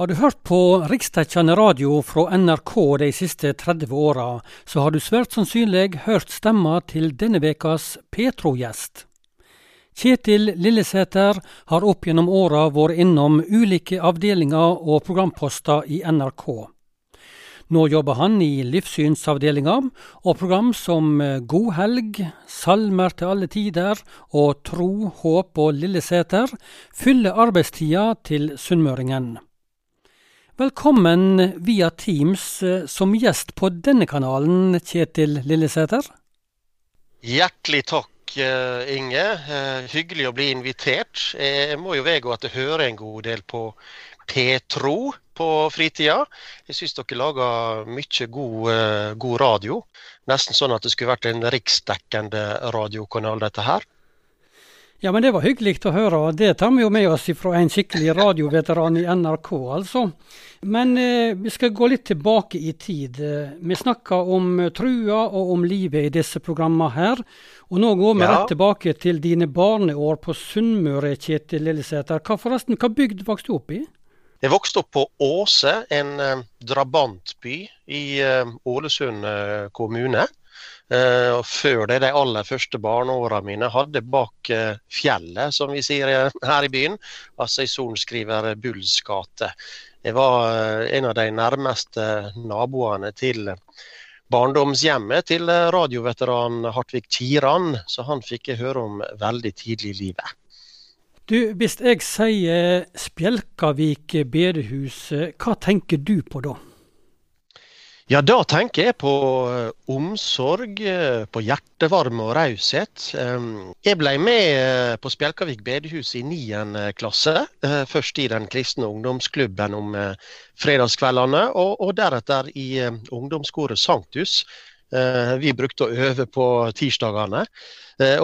Har du hørt på riksdekkende radio fra NRK de siste 30 åra, så har du svært sannsynlig hørt stemma til denne ukas Petro-gjest. Kjetil Lillesæter har opp gjennom åra vært innom ulike avdelinger og programposter i NRK. Nå jobber han i livssynsavdelinga, og program som God helg, Salmer til alle tider og Tro, håp og Lillesæter fyller arbeidstida til sunnmøringen. Velkommen via Teams eh, som gjest på denne kanalen, Kjetil Lillesæter. Hjertelig takk, eh, Inge. Eh, hyggelig å bli invitert. Jeg må jo vedgå at jeg hører en god del på Petro på fritida. Jeg syns dere lager mye god, god radio. Nesten sånn at det skulle vært en riksdekkende radiokanal, dette her. Ja, men det var hyggelig å høre. Det tar vi jo med oss fra en skikkelig radioveteran i NRK, altså. Men eh, vi skal gå litt tilbake i tid. Vi snakka om trua og om livet i disse programmene her. Og nå går vi ja. rett tilbake til dine barneår på Sunnmøre, Kjetil Lillesæter. Hva forresten, hva bygd vokste du opp i? Jeg vokste opp på Åse, en eh, drabantby i eh, Ålesund eh, kommune. Uh, og før det, de aller første barneåra mine hadde bak uh, fjellet, som vi sier her i byen, altså i sorenskriver Bulls gate. Jeg var en av de nærmeste naboene til barndomshjemmet til radioveteran Hartvig Kiran, så han fikk jeg høre om veldig tidlig i livet. Du, Hvis jeg sier Spjelkavik bedehus, hva tenker du på da? Ja, da tenker jeg på eh, omsorg, eh, på hjertevarme og raushet. Jeg ble med eh, på Spjelkavik bedehus i 9. klasse. Først i den kristne ungdomsklubben om fredagskveldene, og, deretter i ungdomskoret Sanktus. Vi brukte å øve på tirsdagene.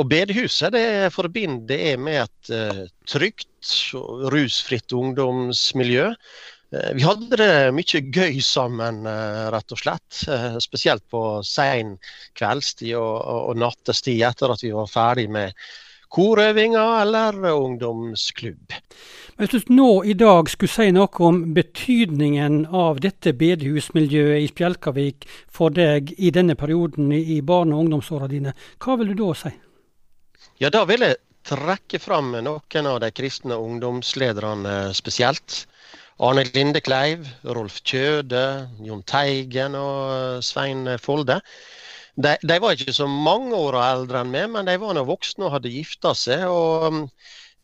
Og bedehuset det forbinder jeg med et trygt rusfritt ungdomsmiljø. Eh, vi hadde det mye gøy sammen, eh, rett og slett. Eh, spesielt på sein kveldstid og, og nattestid etter at vi var ferdig med korøvinger eller ungdomsklubb. Hvis du nå i dag skulle si noe om betydningen av dette bedehusmiljøet i Spjelkavik for deg i denne perioden i barne- og ungdomsåra dine, hva vil du da si? Ja, Da vil jeg trekke fram noen av de kristne ungdomslederne spesielt. Arne Lindekleiv, Rolf Kjøde, Jon Teigen og Svein Folde. De, de, var ikke så mange år eldre enn meg, men de var nå voksne og hadde gifta seg. og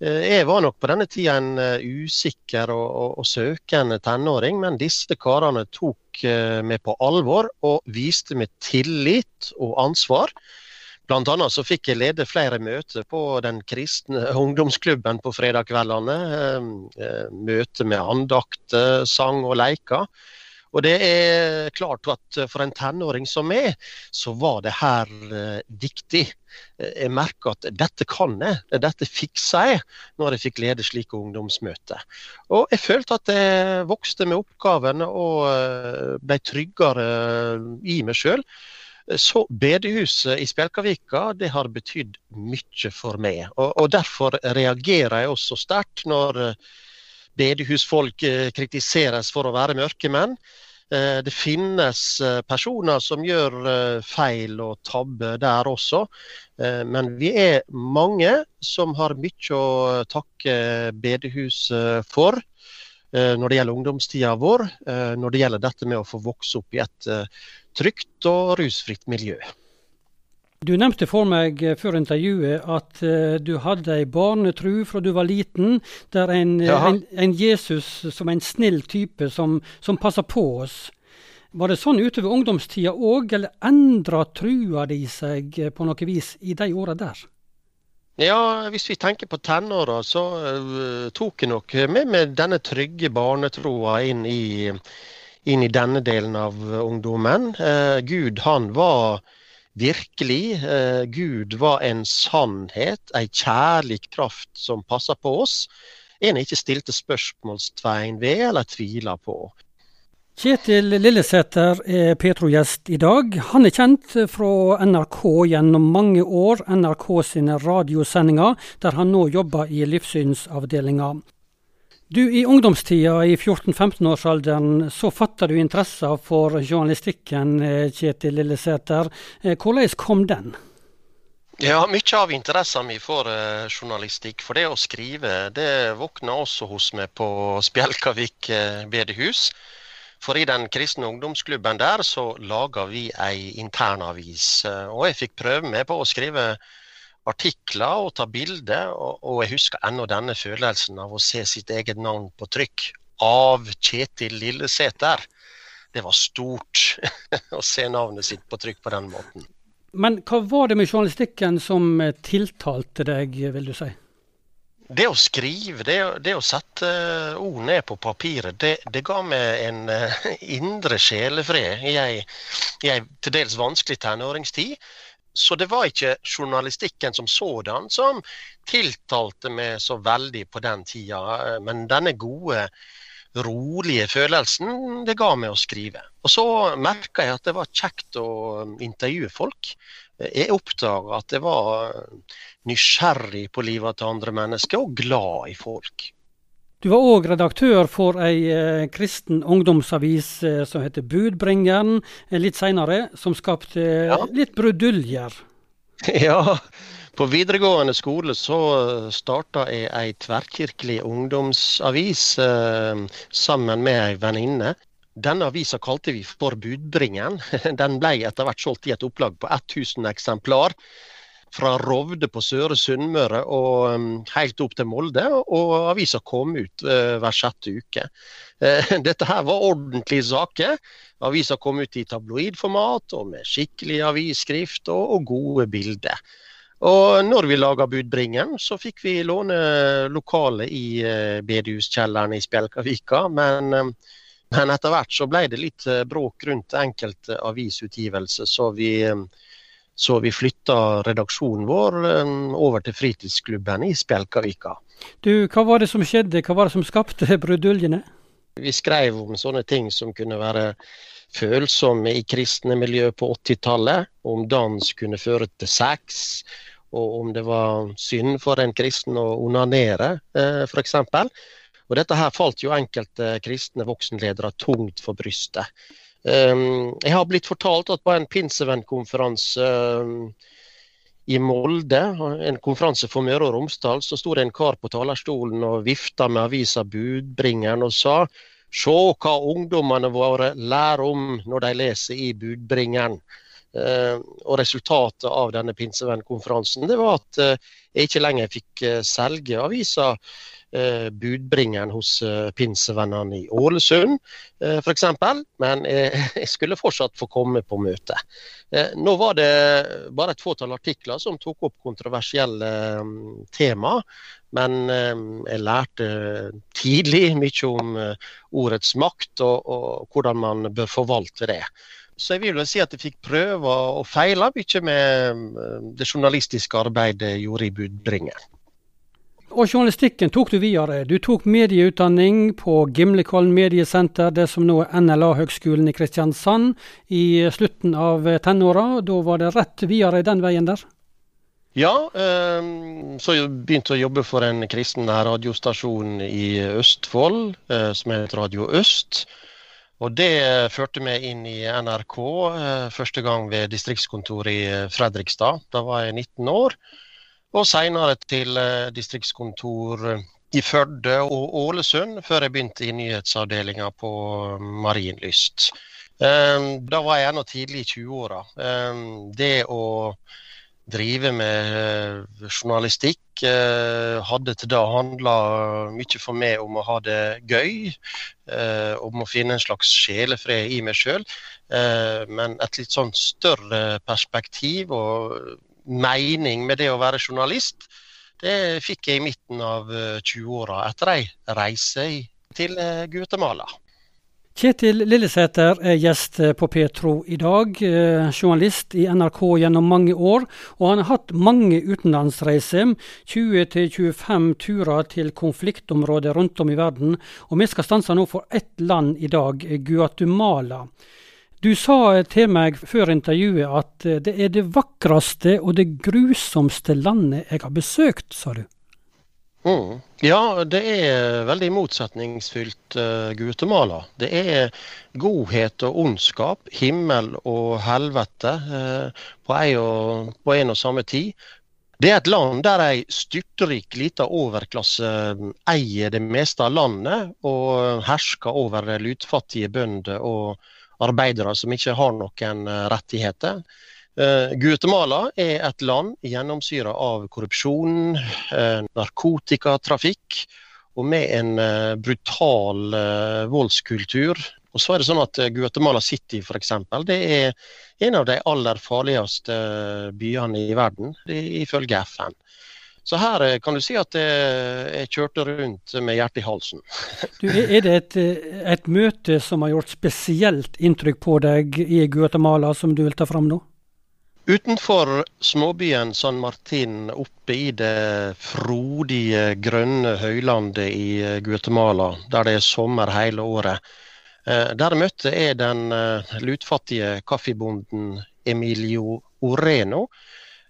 eh, Jeg var nok på denne tida en eh, usikker og, og, og søkende tenåring, men disse karene tok eh, meg på alvor og viste meg tillit og ansvar. Blant annet så fikk jeg lede flere møter på den kristne ungdomsklubben på fredagskveldene. Ehm, eh, møter med andakt, sang og leker. Og det er klart at for en tenåring som meg, så var det her eh, viktig. Jeg merka at dette kan jeg, dette fikser jeg, når jeg fikk lede slike ungdomsmøter. Og jeg følte at jeg vokste med oppgaven og eh, ble tryggere i meg sjøl. Så bedehuset i Spjelkavika det har betydd mye for meg. Og, og Derfor reagerer jeg også sterkt når eh, bedehusfolk eh, kritiseres for å være mørkemenn. Eh, det finnes personer som gjør feil og tabber der også. Men vi er mange som har mye å takke bedehuset for når det gjelder ungdomstida vår. Når det gjelder dette med å få vokse opp i et trygt og rusfritt miljø. Du nevnte for meg før intervjuet at du hadde ei barnetru fra du var liten, der en, en, en Jesus som en snill type som, som passer på oss. Var det sånn utover ungdomstida òg, eller endra trua di seg på noe vis i de åra der? Ja, hvis vi tenker på tenåra, så uh, tok jeg nok med meg denne trygge barnetroa inn i inn i denne delen av ungdommen. Eh, Gud, han var virkelig. Eh, Gud var en sannhet, ei kjærlig kraft som passer på oss. En ikke stilte spørsmålstegn ved eller tviler på. Kjetil Lillesæter er Petro-gjest i dag. Han er kjent fra NRK gjennom mange år, NRK sine radiosendinger, der han nå jobber i livssynsavdelinga. Du, I ungdomstida, i 14-15-årsalderen, så fatta du interessa for journalistikken, eh, Kjetil Lillesæter. Eh, hvordan kom den? Ja, Mye av interessen min for eh, journalistikk, for det å skrive, det våkna også hos meg på Spjelkavik eh, bedehus. For i den kristne ungdomsklubben der så laga vi ei internavis. Uh, og jeg fikk prøve meg på å skrive artikler og ta bilder. Og, jeg husker ennå denne følelsen av å se sitt eget navn på trykk av Kjetil Lillesæter. Det var stort å se navnet sitt på trykk på den måten. Men hva var det med journalistikken som tiltalte deg, vil du si? Det å skrive, det, det å sette ord ned på papiret, det, det ga meg en uh, indre sjelefred i ei, til dels vanskelig tenåringstid. Så det var ikke journalistikken som sådan som tiltalte meg så veldig på den tida. Men denne gode, rolige følelsen, det ga meg å skrive. Og så merka jeg at det var kjekt å intervjue folk. Jeg oppdaga at jeg var nysgjerrig på livet til andre mennesker og glad i folk. Du var òg redaktør for ei eh, kristen ungdomsavis eh, som heter Budbringeren eh, litt seinere, som skapte eh, ja. litt bruduljer. Ja, på videregående skole så starta jeg ei tverrkirkelig ungdomsavis eh, sammen med ei venninne. Denne avisa kalte vi for Budbringeren. Den ble etter hvert solgt i et opplag på 1000 eksemplar fra Rovde på Søre Sunnmøre og um, helt opp til Molde. Og avisa kom ut uh, hver sjette uke. Uh, dette her var ordentlige saker. Avisa kom ut i tabloidformat og med skikkelig avisskrift og, gode bilder. Og når vi laga Budbringen, så fikk vi låne lokalet i uh, bedehuskjelleren i Spjelkavika. Men, um, men etter hvert så ble det litt bråk rundt enkelte avisutgivelser, så vi um, så vi flytta redaksjonen vår eh, over til fritidsklubben i Spjelkavika. Du, Hva var det som skjedde, hva var det som skapte bruduljene? Vi skrev om sånne ting som kunne være følsomme i kristne miljø på 80-tallet. Om dans kunne føre til sex, og om det var synd for en kristen å onanere, eh, f.eks. Og dette her falt jo enkelte kristne voksenledere tungt for brystet. Ehm, jeg har blitt fortalt at på en pinsevennkonferanse ehm, i Molde, en konferanse for Møre og Romsdal, så sto det en kar på talerstolen og vifta med avisa Budbringeren og sa Se hva ungdommene våre lærer om når de leser i Budbringeren. Ehm, og Resultatet av denne pinsevennkonferansen det var at eh, jeg ikke lenger fikk eh, selge avisa budbringeren hos eh, pinsevennene i Ålesund eh, f.eks. Men eh, jeg skulle fortsatt få komme på møte. Eh, nå var det bare et fåtall artikler som tok opp kontroversielle eh, tema. Men eh, jeg lærte tidlig mye om ordets makt og, og hvordan man bør forvalte det. Så jeg vil vel si at jeg fikk prøve og feile mye med det journalistiske arbeidet jeg gjorde i budbringeren. Og journalistikken tok du videre. Du tok medieutdanning på Gimlekollen mediesenter, det som nå er NLA-høgskolen i Kristiansand, i slutten av tenåra. Da var det rett videre den veien der? Ja, ehm, så jeg begynte å jobbe for en kristen radiostasjon i Østfold, eh, som heter Radio Øst. Og det førte meg inn i NRK eh, første gang ved distriktskontoret i Fredrikstad. Da var jeg 19 år og senere til eh, distriktskontor eh, i Førde og Ålesund, før jeg begynte i nyhetsavdelinga på eh, Marienlyst. Da var jeg ennå tidlig i 20-åra. Det å drive med journalistikk hadde til da handla mye for meg om å ha det gøy. Om å finne en slags sjelefred i meg sjøl. Men et litt sånn større perspektiv og mening med det å være journalist, det fikk jeg i midten av 20-åra eh, etter ei reise til eh, Guatemala. Kjetil Lillesæter er gjest eh, på Petro i dag, journalist i NRK gjennom mange år. Og han har hatt mange utenlandsreiser, 20-25 turer til konfliktområder rundt om i verden. Og vi skal stanse nå for ett land i dag, Guatemala. Du sa til meg før intervjuet at eh, det er det vakreste og det grusomste landet jeg har besøkt, sa du. Mm. Ja, det er veldig motsetningsfylt uh, Guatemala. Det er godhet og ondskap, himmel og helvete, uh, på, en og, på en og samme tid. Det er et land der ei styrtrik lita overklasse eh, eier det meste av landet og hersker over lutfattige bønder og arbeidere som ikke har noen rettigheter. Uh, Guatemala er et land gjennomsyra av korrupsjon, uh, narkotikatrafikk og med en brutal voldskultur. Og så er det sånn at Guatemala City for eksempel, det er en av de aller farligste byene i verden, ifølge FN. Så her kan du si at jeg kjørte rundt med hjertet i halsen. du, er det et, et, møte som har gjort spesielt inntrykk på deg i Guatemala, som du vil ta fram nå? Utenfor småbyen San Martin, oppe i det frodige, grønne høylandet i Guatemala, der det er sommer hele året, eh, der møtte jeg den eh, lutfattige kaffebonden Emilio Oreno.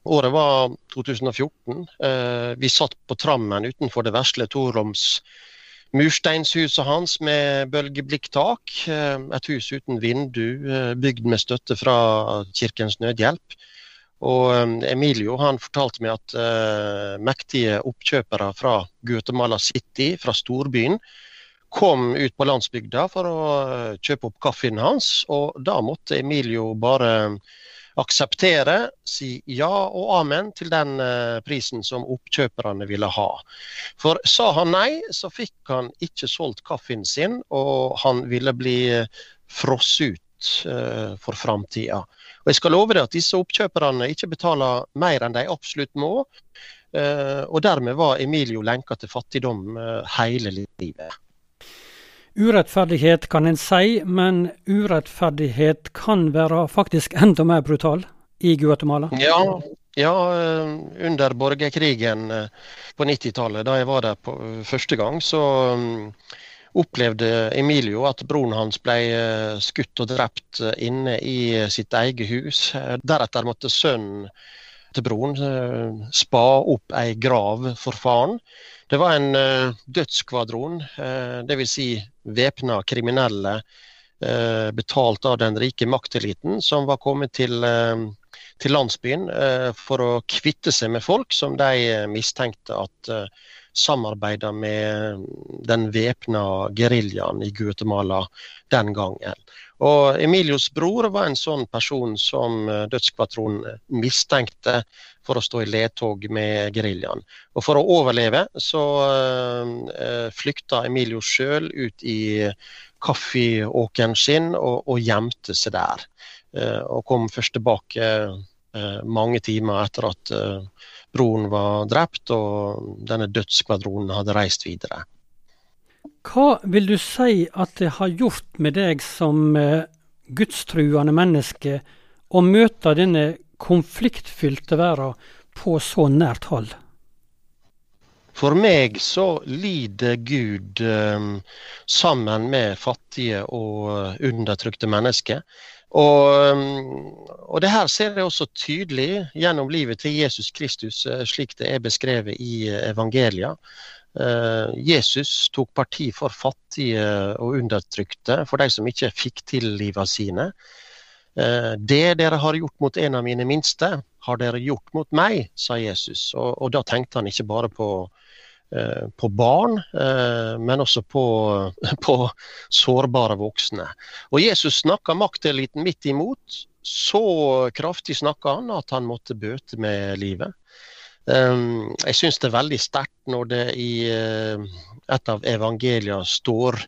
Året var 2014. Eh, vi satt på trammen utenfor det vesle toroms mursteinshuset hans med bølgeblikktak. Eh, et hus uten vindu, eh, bygd med støtte fra Kirkens Nødhjelp. Og Emilio han fortalte meg at uh, mektige oppkjøpere fra Guatemala City, fra storbyen, kom ut på landsbygda for å kjøpe opp kaffen hans. Og da måtte Emilio bare akseptere, si ja og amen til den eh, prisen som oppkjøperne ville ha. For sa han nei, så fikk han ikke solgt kaffen sin, og han ville bli eh, frosset ut uh, for framtida. Og jeg skal love deg at disse oppkjøperne ikke betaler mer enn de absolutt må. Og dermed var Emilio lenka til fattigdom hele livet. Urettferdighet kan en si, men urettferdighet kan være faktisk enda mer brutal i Guatemala? Ja, ja eh, under borgerkrigen eh, på 90-tallet, da jeg var der på eh, første gang, så opplevde Emilio at broren hans ble skutt og drept inne i sitt eget hus. Deretter måtte sønnen til broren spa opp ei grav for faren. Det var en dødsskvadron, dvs. Si væpna kriminelle uh, betalt av den rike makteliten, som var kommet til, uh, til landsbyen for å kvitte seg med folk som de mistenkte at samarbeida med den væpna geriljaen i Guatemala den gangen. Og Emilios bror var en sånn person som dødskvatronen mistenkte for å stå i ledtog med geriljaen. Og for å overleve så uh, flykta Emilio sjøl ut i kaffeåkeren sin og, og, gjemte seg der. Og kom først tilbake mange timer etter at broren var drept og denne dødsskvadronen hadde reist videre. Hva vil du si at det har gjort med deg som gudstruende menneske å møte denne konfliktfylte verden på så nært hold? For meg så lider Gud um, sammen med fattige og undertrykte mennesker. Og, og, det her ser jeg også tydelig gjennom livet til Jesus Kristus, slik det er beskrevet i evangeliet. Uh, Jesus tok parti for fattige og undertrykte, for de som ikke fikk til livet sine. Eh, det dere har gjort mot en av mine minste, har dere gjort mot meg, sa Jesus. Og, og da tenkte han ikke bare på, eh, på barn, eh, men også på, på, sårbare voksne. Og Jesus snakka makteliten midt imot. Så kraftig snakka han at han måtte bøte med livet. Jeg syns det er veldig sterkt når det i et av evangeliene står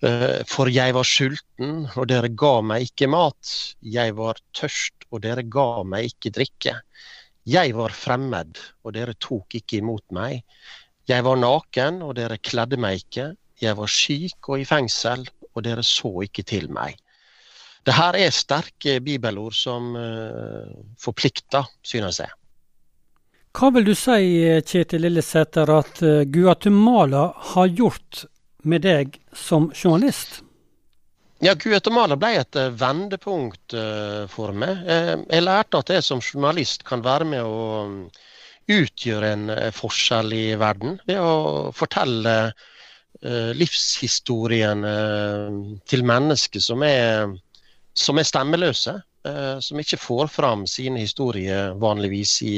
Eh, for jeg var sulten, og dere ga meg ikke mat. Jeg var tørst, og dere ga meg ikke drikke. Jeg var fremmed, og dere tok ikke imot meg. Jeg var naken, og dere kledde meg ikke. Jeg var syk og i fengsel, og dere så ikke til meg. Det her er sterke bibelord som uh, forplikter, synes jeg. Hva vil du si, Kjetil Lillesæter, at eh, Guatemala har gjort med deg som journalist? Ja, Guatemala ble et eh, vendepunkt uh, for meg. Jeg lærte at jeg som journalist kan være med å utgjøre en forskjell i verden ved å fortelle livshistorien til mennesker som er, som er stemmeløse. Som ikke får fram sine historier vanligvis i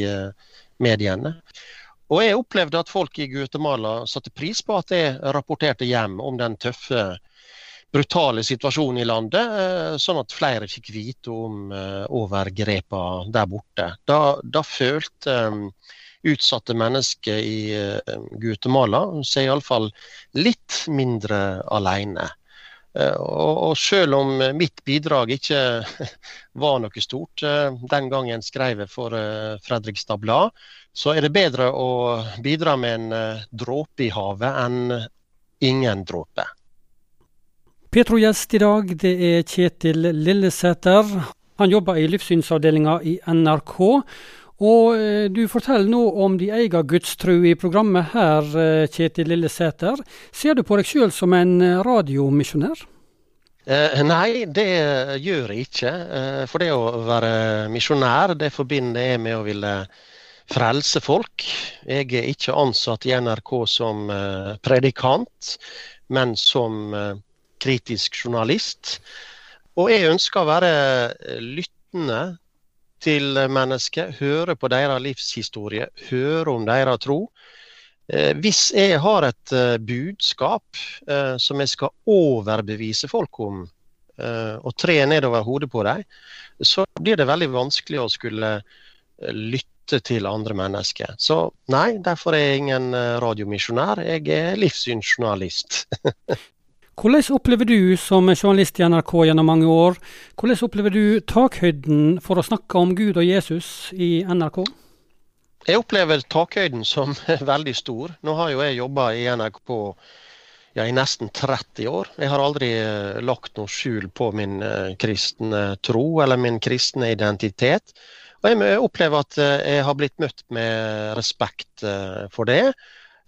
mediene. Og jeg opplevde at folk i Guatemala satte pris på at jeg rapporterte hjem om den tøffe, brutale situasjonen i landet, eh, sånn at flere fikk vite om eh, overgrepene der borte. Da, da følte um, utsatte mennesker i Guatemala seg iallfall litt mindre alene. Og, og selv om mitt bidrag ikke var noe stort den gangen skrev jeg for Fredrikstad Blad, så er det bedre å bidra med en dråpe i havet enn ingen dråpe. Petro-gjest i dag, det er Kjetil Lillesæter. Han jobber i livssynsavdelinga i NRK. Og uh, du forteller nå om de egen gudstru i programmet her, uh, Kjetil Lillesæter. Ser du på deg sjøl som en radiomisjonær? Eh, nei, det gjør jeg ikke. Eh, for det å være misjonær, det forbinder jeg med å ville frelse folk. Jeg er ikke ansatt i NRK som eh, predikant, men som eh, kritisk journalist. Og jeg ønsker å være eh, lyttende til mennesker, høre på deres livshistorie, høre om deres tro. Hvis jeg har et budskap som jeg skal overbevise folk om, og tre nedover hodet på dem, så blir det veldig vanskelig å skulle lytte til andre mennesker. Så nei, derfor er jeg ingen eh, radiomisjonær. Jeg er livssynsjournalist. Hvordan opplever du som journalist i NRK gjennom mange år, hvordan opplever du takhøyden for å snakke om Gud og Jesus i NRK? Jeg opplever takhøyden som veldig stor. Nå har jo jeg jobba i NRK ja, i nesten 30 år. Jeg har aldri eh, lagt noe skjul på min eh, kristne tro eller min kristne identitet. Og jeg opplever at eh, jeg har blitt møtt med respekt for det.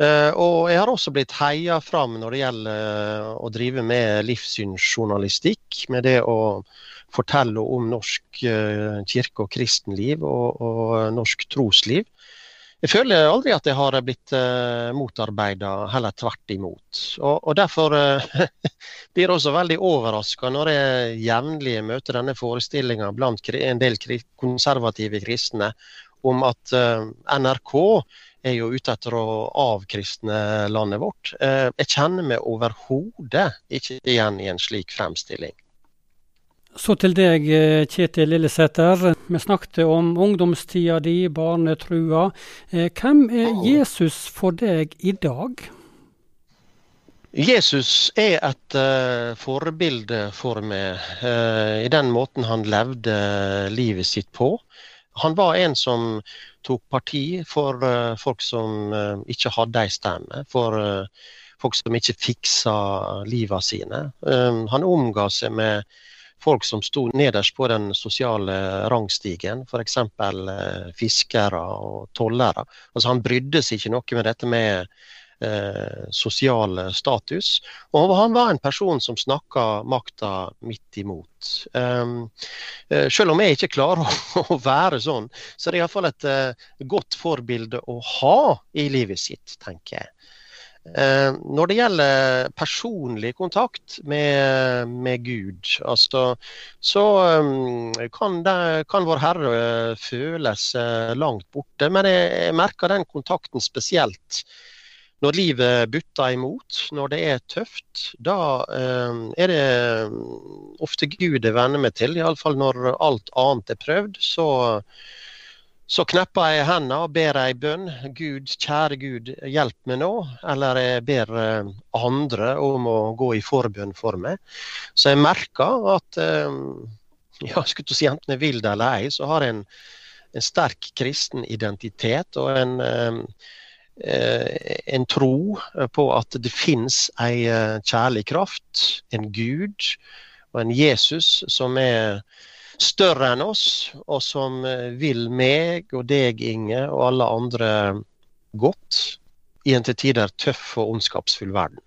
Eh, og jeg har også blitt heia fram når det gjelder å drive med livssynsjournalistikk. Med det å fortelle om norsk kirke- og kristenliv og, og norsk trosliv. Jeg føler aldri at jeg har blitt uh, motarbeida, heller tvert imot. Og, og Derfor uh, blir jeg også veldig overraska når jeg jevnlig møter denne forestillinga blant en del konservative kristne om at uh, NRK er jo ute etter å avkristne landet vårt. Uh, jeg kjenner meg overhodet ikke igjen i en slik fremstilling. Så til deg, eh, Kjetil Lillesæter. Vi snakket om ungdomstida di, barnetrua. Eh, hvem er Jesus for deg i dag? Jesus er et uh, forbilde for meg uh, i den måten han levde livet sitt på. Han var en som tok parti for uh, folk som ikke hadde ei stemme. For folk som ikke fiksa livet sine. han omga seg med folk som sto nederst på den sosiale rangstigen, f.eks. Uh, fiskere og tollere. Altså, han brydde seg ikke noe med dette med eh, sosial status. Og han var en person som snakka makta midt imot. Um, selv om jeg ikke klarer å, å være sånn, så er det iallfall et uh, godt forbilde å ha i livet sitt, tenker jeg. Eh, når det gjelder personlig kontakt med, med Gud, altså, så um, kan, det, kan, Vår Herre føles eh, langt borte. Men jeg, jeg merker den kontakten spesielt når livet butter imot, når det er tøft. Da eh, er det ofte Gud jeg venner meg til. Iallfall når alt annet er prøvd. så så knepper jeg hendene og ber ei bønn. Gud, kjære Gud, hjelp meg nå. Eller jeg ber eh, andre om å gå i forbønn for meg. Så jeg merker at eh, ja, skulle si enten jeg vil det eller ei, så har jeg en, en sterk kristen identitet og en, eh, en tro på at det finnes ei kjærlig kraft, en Gud og en Jesus som er større enn oss, og som eh, vil meg og deg, Inge, og alle andre godt i en til tider tøff og ondskapsfull verden.